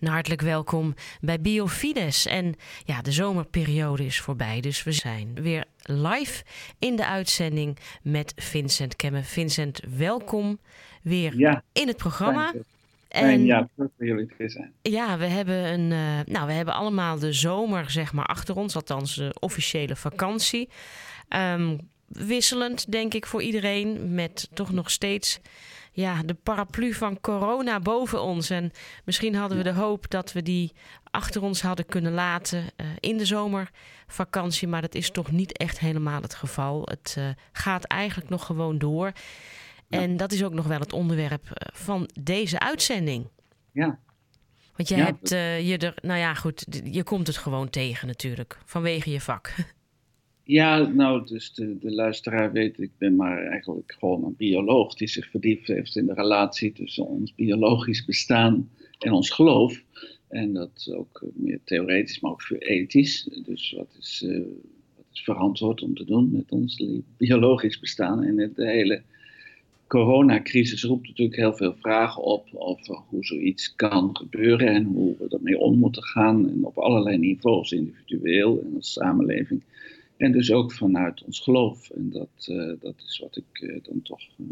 en hartelijk welkom bij Biofides. En ja, de zomerperiode is voorbij, dus we zijn weer live in de uitzending met Vincent Kemme. Vincent, welkom weer in het programma. En, ja, leuk voor jullie te zijn. Ja, we hebben, een, uh, nou, we hebben allemaal de zomer zeg maar, achter ons, althans de officiële vakantie. Um, wisselend, denk ik, voor iedereen, met toch nog steeds ja, de paraplu van corona boven ons. En misschien hadden we de hoop dat we die achter ons hadden kunnen laten uh, in de zomervakantie. Maar dat is toch niet echt helemaal het geval. Het uh, gaat eigenlijk nog gewoon door. En dat is ook nog wel het onderwerp eh, van deze uitzending. Ja. Want je hebt je er, nou ja, goed, je komt het gewoon tegen natuurlijk, vanwege je vak. Ja, nou, dus de, de luisteraar weet, ik ben maar eigenlijk gewoon een bioloog die zich verdiept heeft in de relatie tussen ons biologisch bestaan en ons geloof. En dat ook meer theoretisch, maar ook ethisch. Dus wat is, uh, wat is verantwoord om te doen met ons biologisch bestaan. En de hele coronacrisis roept natuurlijk heel veel vragen op over hoe zoiets kan gebeuren en hoe we ermee om moeten gaan. En op allerlei niveaus, individueel en als samenleving. En dus ook vanuit ons geloof. En dat, uh, dat is wat ik uh, dan toch uh,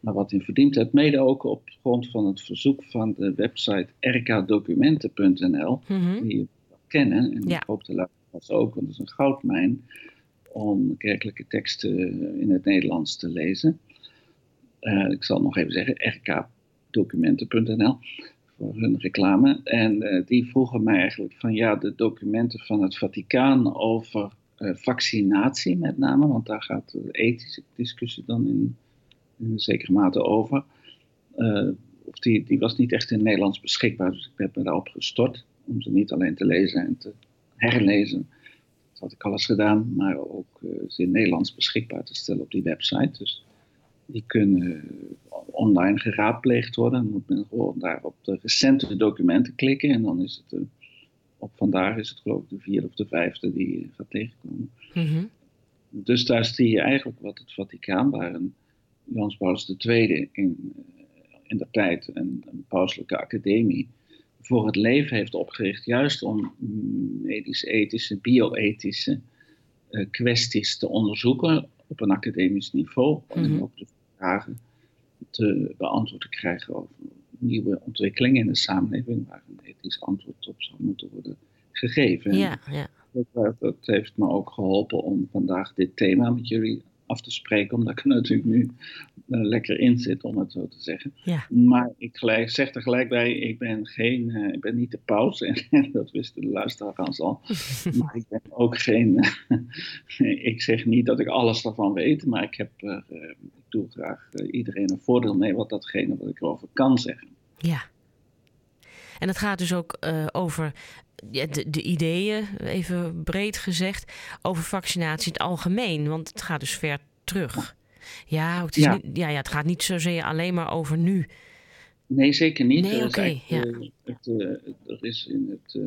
wat in verdiend heb. Mede ook op grond van het verzoek van de website rkdocumenten.nl. Mm -hmm. Die je kennen. En ja. ik hoop de luisteraars ook, want het is een goudmijn. Om kerkelijke teksten in het Nederlands te lezen. ik zal nog even zeggen, rkdocumenten.nl voor hun reclame. En die vroegen mij eigenlijk van ja, de documenten van het Vaticaan over vaccinatie met name, want daar gaat de ethische discussie dan in, in een zekere mate over. Uh, of die, die was niet echt in Nederlands beschikbaar, dus ik heb me daarop gestort om ze niet alleen te lezen en te herlezen. Dat had ik alles gedaan, maar ook uh, ze in Nederlands beschikbaar te stellen op die website. Dus die kunnen online geraadpleegd worden. Dan moet men gewoon daar op de recente documenten klikken en dan is het op vandaag is het geloof ik de vierde of de vijfde die je gaat tegenkomen. Mm Dus daar zie je eigenlijk wat het Vaticaan, waar een Jans Paulus II in, eh, in de tijd een, een pauselijke academie voor het leven heeft opgericht, juist om medisch-ethische, bioethische uh, kwesties te onderzoeken op een academisch niveau. Mm En ook de vragen te beantwoord te krijgen over nieuwe ontwikkelingen in de samenleving waar een ethisch antwoord op zou moeten worden gegeven. Ja, ja. Dat, dat, heeft me ook geholpen om vandaag dit thema met jullie af te spreken, omdat ik er natuurlijk nu uh, lekker in zit, om het zo te zeggen. Ja. Maar ik gelijk, zeg er gelijk bij, ik ben, geen, uh, ik ben niet de paus, en dat wisten de luisteraars al. maar ik ben ook geen, uh, ik zeg niet dat ik alles daarvan weet, maar ik, heb, doe graag iedereen een voordeel mee wat datgene wat ik erover kan zeggen. Ja. En het gaat dus ook over de, de, ideeën, even breed gezegd, over vaccinatie in het algemeen. Want het gaat dus ver terug. Ja, het, is ja. Niet, ja, ja, het gaat niet zozeer alleen maar over nu. Nee, zeker niet. Nee, oké. Okay, ja. uh, er is in het uh,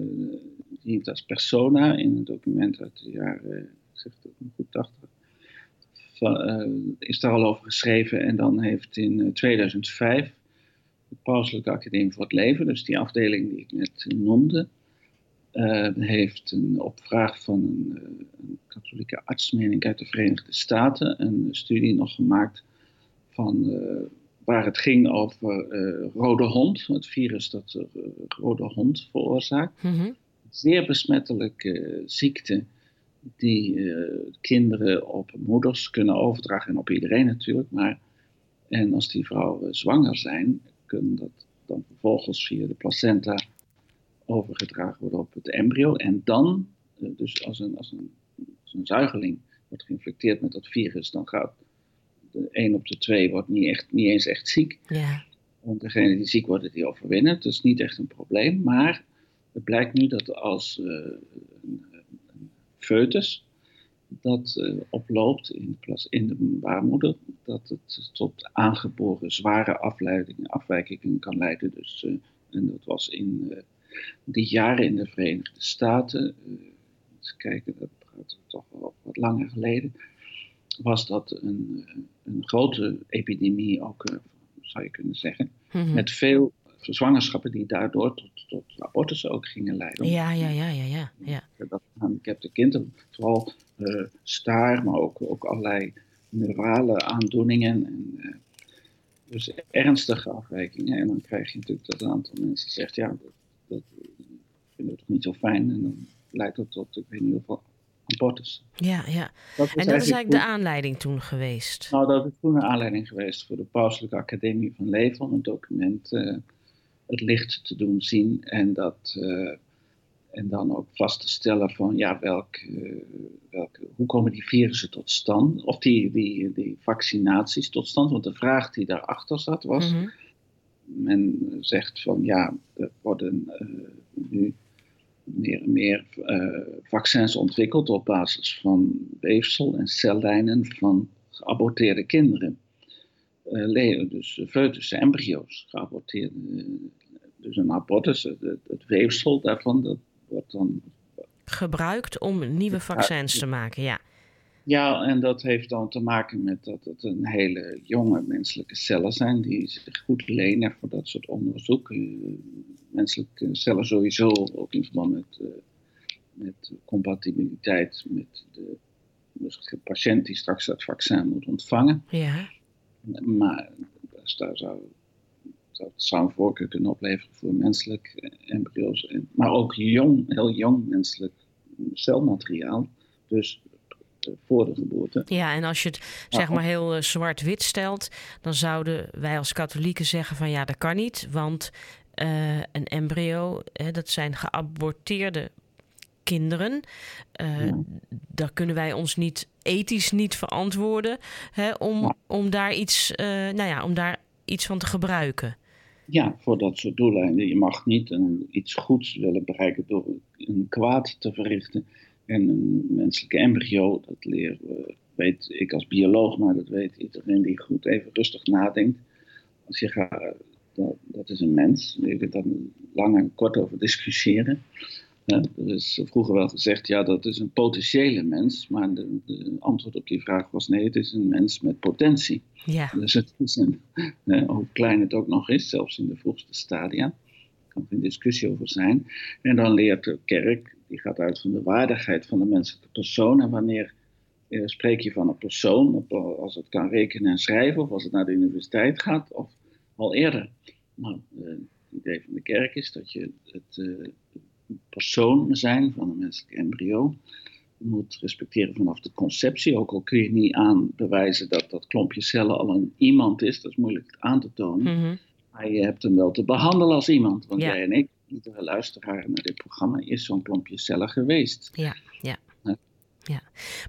Digitas Persona, in een document uit de jaren zeg het goed 80, van, uh, is daar al over geschreven. En dan heeft in 2005 de Pauselijke Academie voor het Leven, dus die afdeling die ik net noemde, uh, heeft een, op vraag van een, een katholieke arts, uit de Verenigde Staten, een studie nog gemaakt van, uh, waar het ging over rode hond, het virus dat de rode hond veroorzaakt. Mm -hmm. Zeer besmettelijke ziekte die kinderen op moeders kunnen overdragen en op iedereen natuurlijk. Maar, en als die vrouwen zwanger zijn, kunnen dat dan vervolgens via de placenta overgedragen worden op het embryo. En dan, eh, dus als een, als een, als een zuigeling wordt geïnfecteerd met dat virus, dan gaat de 1 op de 2 wordt niet, echt, niet eens echt ziek. Ja. En degene die ziek worden, die overwinnen. Is niet echt een probleem. Maar het blijkt nu dat als uh, een foetus dat uh, oploopt in, de in de baarmoeder, dat het tot aangeboren zware afleidingen, afwijkingen kan leiden. Dus, uh, en dat was in die jaren in de Verenigde Staten, eens kijken, dat gaat toch wel wat langer geleden, was dat een, een grote epidemie ook, zou je kunnen zeggen, mm -hmm. met veel zwangerschappen die daardoor tot, tot abortussen ook gingen leiden. Ja, ja, ja, ja, ja. ja. Dat gehandicapte kinderen, vooral uh, staar, maar ook, ook allerlei neurale aandoeningen. En, dus ernstige afwijkingen. En dan krijg je natuurlijk dat een aantal mensen zegt, ja, dat, dat vinden we toch niet zo fijn. En dan leidt dat tot, ik weet niet hoeveel abortus. Ja, ja. Dat en dat is eigenlijk de aanleiding toen geweest? Nou, dat is toen een aanleiding geweest voor de Pauselijke Academie van Leven om een document uh, het licht te doen zien. En, dat, uh, en dan ook vast te stellen van, ja, welk, uh, welke, hoe komen die virussen tot stand? Of die, die, die vaccinaties tot stand? Want de vraag die daarachter zat was... Mm -hmm. Men zegt van, ja, er worden nu meer en meer vaccins ontwikkeld op basis van weefsel en cellijnen van geaborteerde kinderen. Uh, dus foetussen, embryo's, geaborteerde. dus een abortus, het, het, weefsel daarvan, dat wordt dan... Gebruikt om nieuwe vaccins te maken, ja. Ja, en dat heeft dan te maken met dat het een hele jonge menselijke cellen zijn die zich goed lenen voor dat soort onderzoek. Menselijke cellen sowieso, ook in verband met, met compatibiliteit met de, dus de patiënt die straks dat vaccin moet ontvangen. Ja. Maar dus daar zou, dat zou een voorkeur kunnen opleveren voor menselijk embryo's, maar ook jong, heel jong menselijk celmateriaal. Dus voor de geboorte. Ja, en als je het zeg maar heel uh, zwart-wit stelt, dan zouden wij als katholieken zeggen van ja, dat kan niet, want uh, een embryo, hè, dat zijn geaborteerde kinderen. Uh, ja. Daar kunnen wij ons niet ethisch niet verantwoorden hè, om, ja. om daar iets, nou ja, om daar iets van te gebruiken. Ja, voor dat soort doeleinden. Je mag niet een, iets goeds willen bereiken door een kwaad te verrichten. En een menselijke embryo, dat leren we, weet ik als bioloog, maar dat weet iedereen die goed even rustig nadenkt. Als je gaat, dat, dat is een mens, je kunt daar lang en kort over discussiëren. Ja, er is vroeger wel gezegd, ja, dat is een potentiële mens, maar de, de, antwoord op die vraag was nee, het is een mens met potentie. Ja. Dus het is een, hoe klein het ook nog is, zelfs in de vroegste stadia, kan er een discussie over zijn. En dan leert de kerk die gaat uit van de waardigheid van de menselijke persoon. En wanneer eh, spreek je van een persoon, op, als het kan rekenen en schrijven, of als het naar de universiteit gaat, of al eerder. Nou, eh, het idee van de kerk is dat je het uh, persoon zijn van een menselijk embryo moet respecteren vanaf de conceptie. Ook al kun je niet aan bewijzen dat dat klompje cellen al een iemand is, dat is moeilijk aan te tonen. Mm -hmm. Maar je hebt hem wel te behandelen als iemand. Want ja. jij en ik iedere luisteraar naar dit programma is zo'n klompje cellen geweest. Ja, ja. Ja,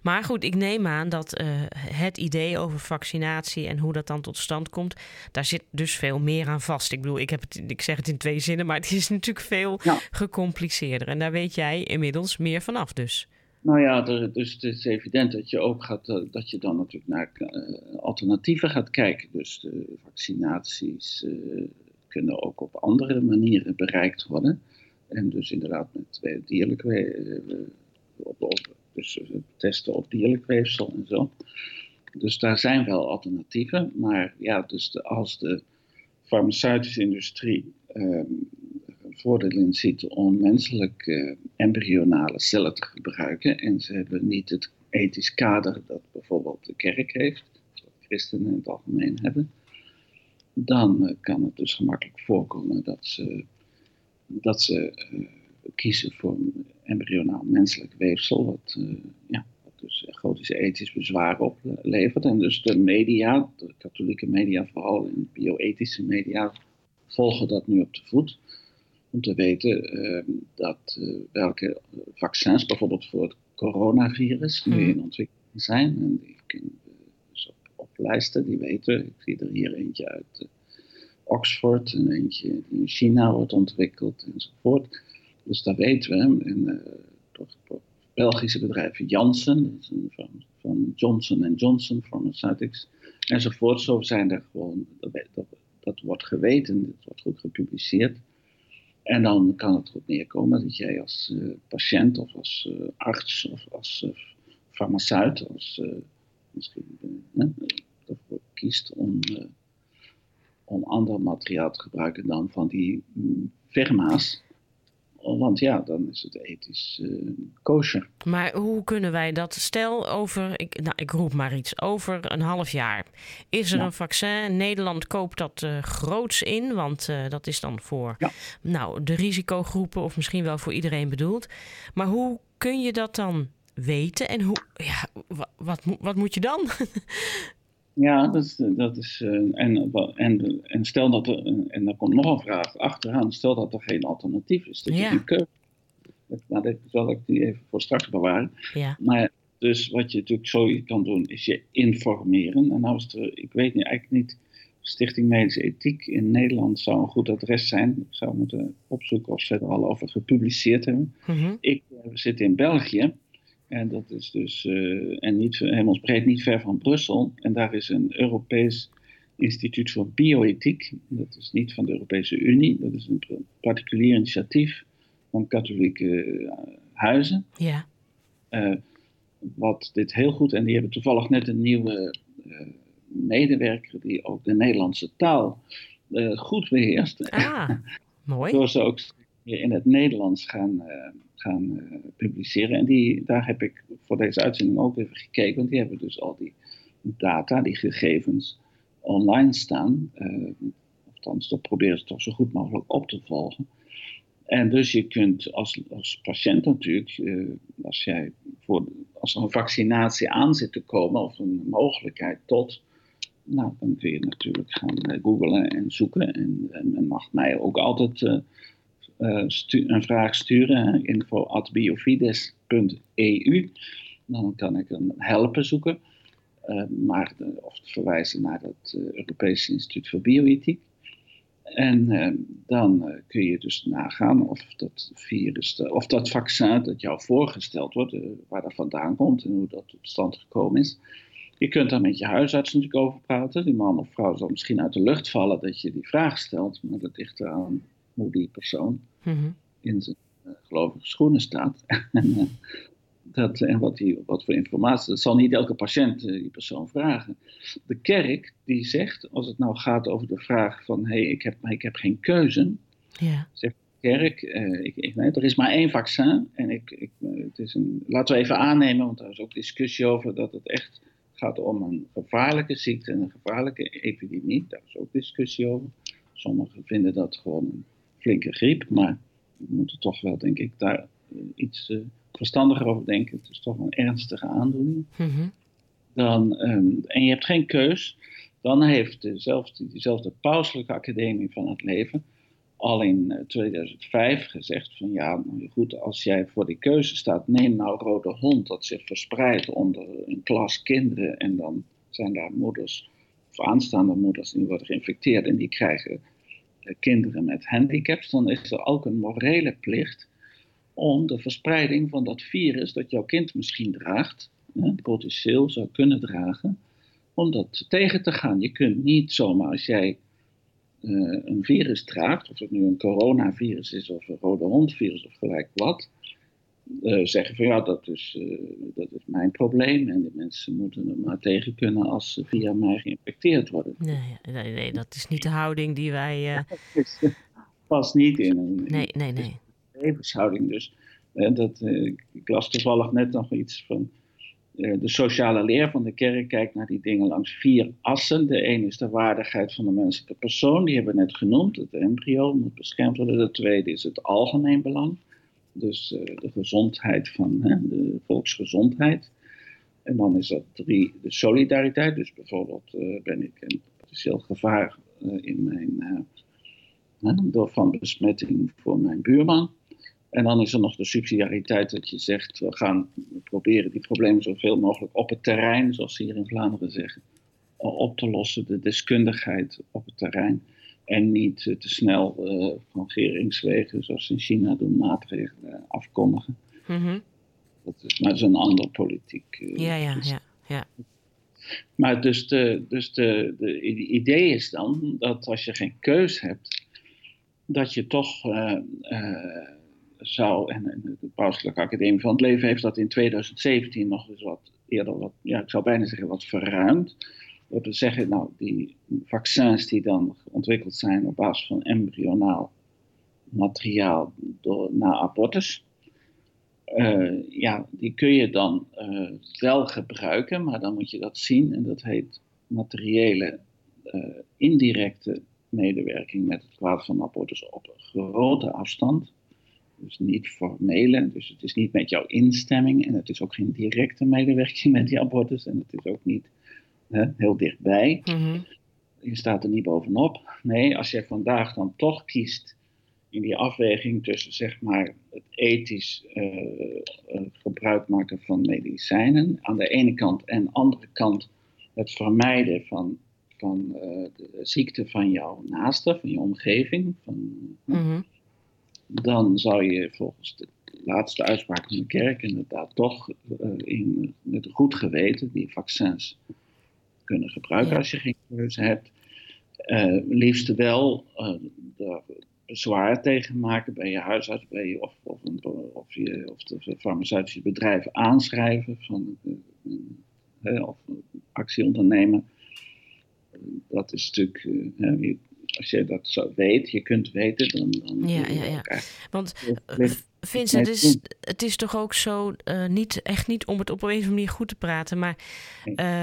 maar goed, ik neem aan dat uh, het idee over vaccinatie en hoe dat dan tot stand komt, daar zit dus veel meer aan vast. Ik bedoel, ik, heb het, ik zeg het in twee zinnen, maar het is natuurlijk veel ja. gecompliceerder. En daar weet jij inmiddels meer vanaf dus. Nou ja, dus het is evident dat je ook gaat, uh, dat je dan natuurlijk naar uh, alternatieven gaat kijken. Dus de vaccinaties, kunnen ook op andere manieren bereikt worden. En dus inderdaad met dierlijk op, op, dus testen op dierlijk weefsel en zo. Dus daar zijn wel alternatieven. Maar ja, dus als de farmaceutische industrie um, voordeel in ziet om menselijke embryonale cellen te gebruiken. En ze hebben niet het ethisch kader dat bijvoorbeeld de kerk heeft, dat christenen in het algemeen hebben dan uh, kan het dus gemakkelijk voorkomen dat ze, dat ze uh, kiezen voor embryonaal menselijk weefsel, wat, uh, ja, wat dus gotische ethisch bezwaar oplevert. En dus de media, de katholieke media, vooral in bioethische media, volgen dat nu op de voet. Om te weten dat welke vaccins, bijvoorbeeld voor het coronavirus, nu in ontwikkeling zijn. En die kunnen dus op, op lijsten, die weten. Ik zie er hier eentje uit uh, Oxford en eentje die in China wordt ontwikkeld enzovoort. Dus dat weten we. En door het Belgische bedrijf Janssen, van, van Johnson Johnson Pharmaceutics enzovoort. Zo zijn er gewoon, dat, dat, dat wordt geweten, dat wordt goed gepubliceerd. En dan kan het erop neerkomen dat jij als uh, patiënt of als uh, arts of als farmaceut, als misschien kiest om om ander materiaal te gebruiken dan van die mm, firma's. Want ja, dan is het ethisch uh, kosher. Maar hoe kunnen wij dat? Stel over, ik, nou, ik roep maar iets, over een half jaar. Is er een vaccin? Nederland koopt dat uh, groots in, want uh, dat is dan voor nou, de risicogroepen of misschien wel voor iedereen bedoeld. Maar hoe kun je dat dan weten en hoe, ja, wat, wat, wat moet je dan? Ja, dat is. Dat is en, en, en stel dat er. En dan komt nog een vraag achteraan. Stel dat er geen alternatief is. Dat ja. je keuze. Maar dat zal ik die even voor straks bewaren. Ja. Maar dus wat je natuurlijk zo kan doen, is je informeren. En nou is er, ik weet niet, eigenlijk niet. Stichting Medische Ethiek in Nederland zou een goed adres zijn. Ik zou moeten opzoeken of ze er al over gepubliceerd hebben. Mm Ik zit in België. En dat is dus, uh, en niet, hemelsbreed niet ver van Brussel. En daar is een Europees Instituut voor Bioethiek. Dat is niet van de Europese Unie, dat is een particulier initiatief van katholieke uh, huizen. Ja. Uh, wat dit heel goed, en die hebben toevallig net een nieuwe medewerker die ook de Nederlandse taal goed beheerst. Ah, mooi. Door ze ook in het Nederlands gaan gaan uh, publiceren. En die, daar heb ik voor deze uitzending ook even gekeken, want die hebben dus al die data, die gegevens online staan. Uh, althans, dat proberen ze toch zo goed mogelijk op te volgen. En dus je kunt als, als patiënt natuurlijk, uh, als, jij voor, als er een vaccinatie aan zit te komen of een mogelijkheid tot, nou, dan kun je natuurlijk gaan googlen en zoeken. En, en mag mij ook altijd uh, een vraag sturen, info.biofides.eu. Dan kan ik een helpen zoeken, uh, maar, of verwijzen naar het Europese Instituut voor Bioethiek. En dan kun je dus nagaan of dat virus, of dat vaccin dat jou voorgesteld wordt, waar dat vandaan komt en hoe dat tot stand gekomen is. Je kunt daar met je huisarts natuurlijk over praten. Die man of vrouw zal misschien uit de lucht vallen dat je die vraag stelt, maar dat ligt eraan hoe die persoon mhm. in zijn uh, gelovige schoenen staat. en, uh, dat, en wat, die, wat voor informatie. Dat zal niet elke patiënt uh, die persoon vragen. De kerk die zegt, als het nou gaat over de vraag van: hé, hey, ik, heb, ik heb geen keuze. Zegt de kerk: ik, ik, nee, er is maar één vaccin. En ik, ik, het is een, laten we even aannemen, want daar is ook discussie over dat het echt gaat om een gevaarlijke ziekte en een gevaarlijke epidemie. Daar is ook discussie over. Sommigen vinden dat gewoon een flinke griep, maar we moeten toch wel, denk ik, daar uh, iets uh, verstandiger over denken. Het is toch een ernstige aandoening. Mm -hmm. dan, um, en je hebt geen keus, dan heeft dezelfde, diezelfde pauselijke academie van het leven al in uh, 2005 gezegd van ja, goed, als jij voor die keuze staat, neem nou rode hond dat zich verspreidt onder een klas kinderen en dan zijn daar moeders of aanstaande moeders die worden geïnfecteerd en die krijgen kinderen met handicaps, dan is er ook een morele plicht om de verspreiding van dat virus dat jouw kind misschien draagt, hè, potentieel zou kunnen dragen, om dat tegen te gaan. Je kunt niet zomaar als jij uh, een virus draagt, of het nu een coronavirus is of een rode hondvirus of gelijk wat, uh, zeggen van ja, dat is, uh, dat is mijn probleem en de mensen moeten er maar tegen kunnen als ze via mij geïnfecteerd worden. Nee, nee, nee dat is niet de houding die wij. Uh... Ja, is, past niet in een nee, nee, nee. levenshouding. Dus dat, ik las toevallig net nog iets van. de sociale leer van de kerk kijkt naar die dingen langs vier assen. De een is de waardigheid van de menselijke persoon, die hebben we net genoemd. Het embryo moet beschermd worden. De tweede is het algemeen belang. Dus uh, de gezondheid van de volksgezondheid. En dan is dat drie, de solidariteit. Dus bijvoorbeeld uh, ben ik een potentieel gevaar uh, in mijn, door van besmetting voor mijn buurman. En dan is er nog de subsidiariteit dat je zegt, we gaan proberen die problemen zoveel mogelijk op het terrein, zoals ze hier in Vlaanderen zeggen, op te lossen. De deskundigheid op het terrein. En niet te snel uh, van regeringswegen, zoals in China doen, maatregelen afkondigen. Mm -hmm. dat, is, maar dat is een ander politiek. Uh, ja, ja, ja, ja. Maar dus, de, dus de, de idee is dan dat als je geen keus hebt, dat je toch uh, zou, en de Pauselijke Academie van het Leven heeft dat in 2017 nog eens wat eerder, wat, ja, ik zou bijna zeggen wat verruimd Dat wil zeggen, nou, die vaccins die dan ontwikkeld zijn op basis van embryonaal materiaal door, na abortus. Uh, ja, die kun je dan uh, wel gebruiken, maar dan moet je dat zien en dat heet materiële uh, indirecte medewerking met het kwaad van abortus op grote afstand. Dus niet formele, dus het is niet met jouw instemming en het is ook geen directe medewerking met die abortus en het is ook niet hè, heel dichtbij. Mm-hmm. Je staat er niet bovenop. Nee, als je vandaag dan toch kiest in die afweging tussen zeg maar het ethisch uh, uh, gebruik maken van medicijnen aan de ene kant en aan de andere kant het vermijden van, van uh, de ziekte van jouw naaste, van je omgeving, van, mm-hmm. dan zou je volgens de laatste uitspraak van de kerk inderdaad toch in, met goed geweten die vaccins kunnen gebruiken ja. als je geen keuze hebt. liefst wel de bezwaar tegen maken bij je huisarts bij je, of, of, een, of, je, of de farmaceutische bedrijf aanschrijven van, uh, of actie ondernemen. Dat is natuurlijk, uh, als je dat zo weet, je kunt weten, dan. dan ja, ja, ja. Want Vincent, het is, het is toch ook zo, uh, niet, echt niet om het op een of andere manier goed te praten, maar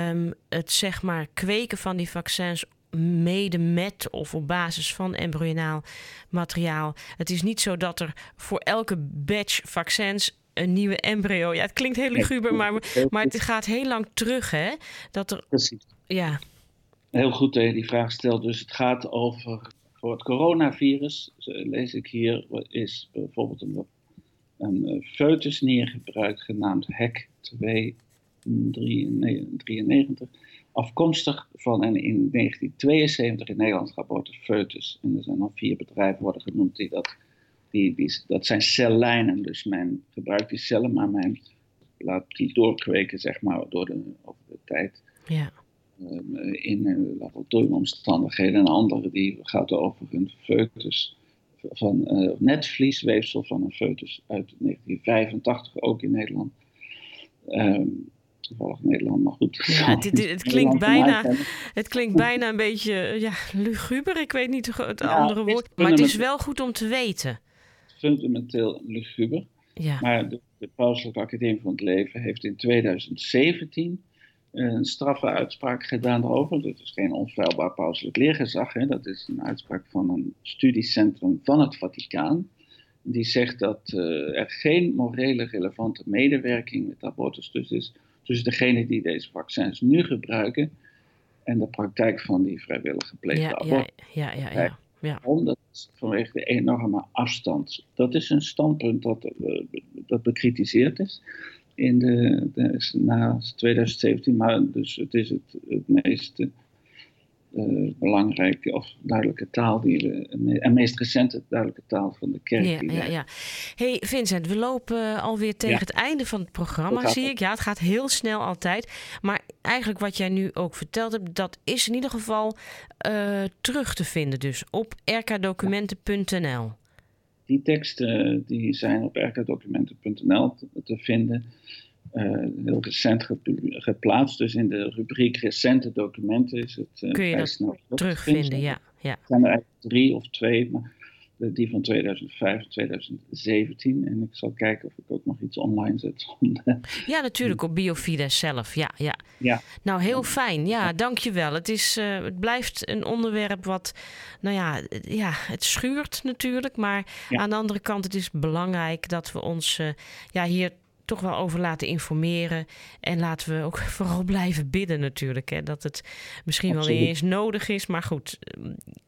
um, het zeg maar kweken van die vaccins mede met of op basis van embryonaal materiaal. Het is niet zo dat er voor elke batch vaccins een nieuwe embryo. Ja, het klinkt heel luguber, maar, maar het gaat heel lang terug, hè? Dat er. Precies. Ja. Heel goed dat je die vraag stelt. Dus het gaat over. Voor het coronavirus, lees ik hier, is bijvoorbeeld een, een foetus neergebruikt genaamd HEC 293 afkomstig van een in 1972 in Nederland geboren foetus. En er zijn al vier bedrijven worden genoemd die dat, die, die, dat zijn cellijnen. Dus men gebruikt die cellen, maar men laat die doorkweken, zeg maar, door de, over de tijd. Ja. Uh, in uh, laboratoriumomstandigheden. En andere die gaat over een foetus van uh, netvliesweefsel van een foetus uit 1985, ook in Nederland. Ehm, toevallig Nederland, maar goed. Ja, het, klinkt bijna, het klinkt bijna een beetje ja, luguber, ik weet niet het andere woord. Maar het is wel goed om te weten. Fundamenteel luguber. Ja. Maar de, de Pauselijke Academie van het Leven heeft in 2017 een straffe uitspraak gedaan daarover. Dat is geen onfeilbaar pauselijk leergezag. Hè. Dat is een uitspraak van een studiecentrum van het Vaticaan. Die zegt dat uh, er geen morele relevante medewerking met abortus dus is tussen degene die deze vaccins nu gebruiken en de praktijk van die vrijwillig gepleegde ja, abortus. Ja, ja, ja, ja, ja. Omdat vanwege de enorme afstand. Dat is een standpunt dat, uh, dat bekritiseerd is in de, de, na 2017, maar dus het is het, het meest uh, belangrijke of duidelijke taal die we, en meest recente duidelijke taal van de kerk. Ja, ja, ja. Hey Vincent, we lopen alweer tegen het einde van het programma, zie ik. Ja, het gaat heel snel altijd. Maar eigenlijk wat jij nu ook verteld hebt, dat is in ieder geval uh, terug te vinden dus op rkdocumenten.nl. Die teksten die zijn op rkdocumenten.nl te, te vinden. Uh, heel recent geplaatst. Dus in de rubriek recente documenten is het uh, Kun je dat snel terugvinden, ja, ja. Er zijn er eigenlijk drie of twee, maar die van 2005 en 2017. En ik zal kijken of ik ook nog iets online zet. ja, natuurlijk op Biofides zelf. Ja, ja. ja. Nou, heel fijn. Ja, dankjewel. Het, is, uh, het blijft een onderwerp wat, nou ja, ja het schuurt natuurlijk. Maar aan de andere kant, het is belangrijk dat we ons ja, hier toch wel over laten informeren. En laten we ook vooral blijven bidden natuurlijk. Hè, dat het misschien wel eens nodig is. Maar goed,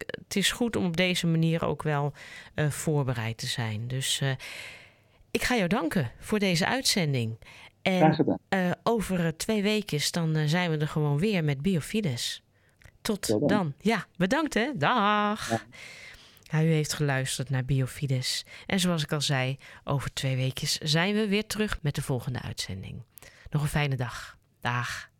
het is goed om op deze manier ook wel uh, voorbereid te zijn. Dus uh, ik ga jou danken voor deze uitzending. En uh, over twee weken dan zijn we er gewoon weer met Biofides. Tot dan. dan. Ja, bedankt hè. Dag. Ja. U heeft geluisterd naar Biofides. En zoals ik al zei, over twee weken zijn we weer terug met de volgende uitzending. Nog een fijne dag. Dag.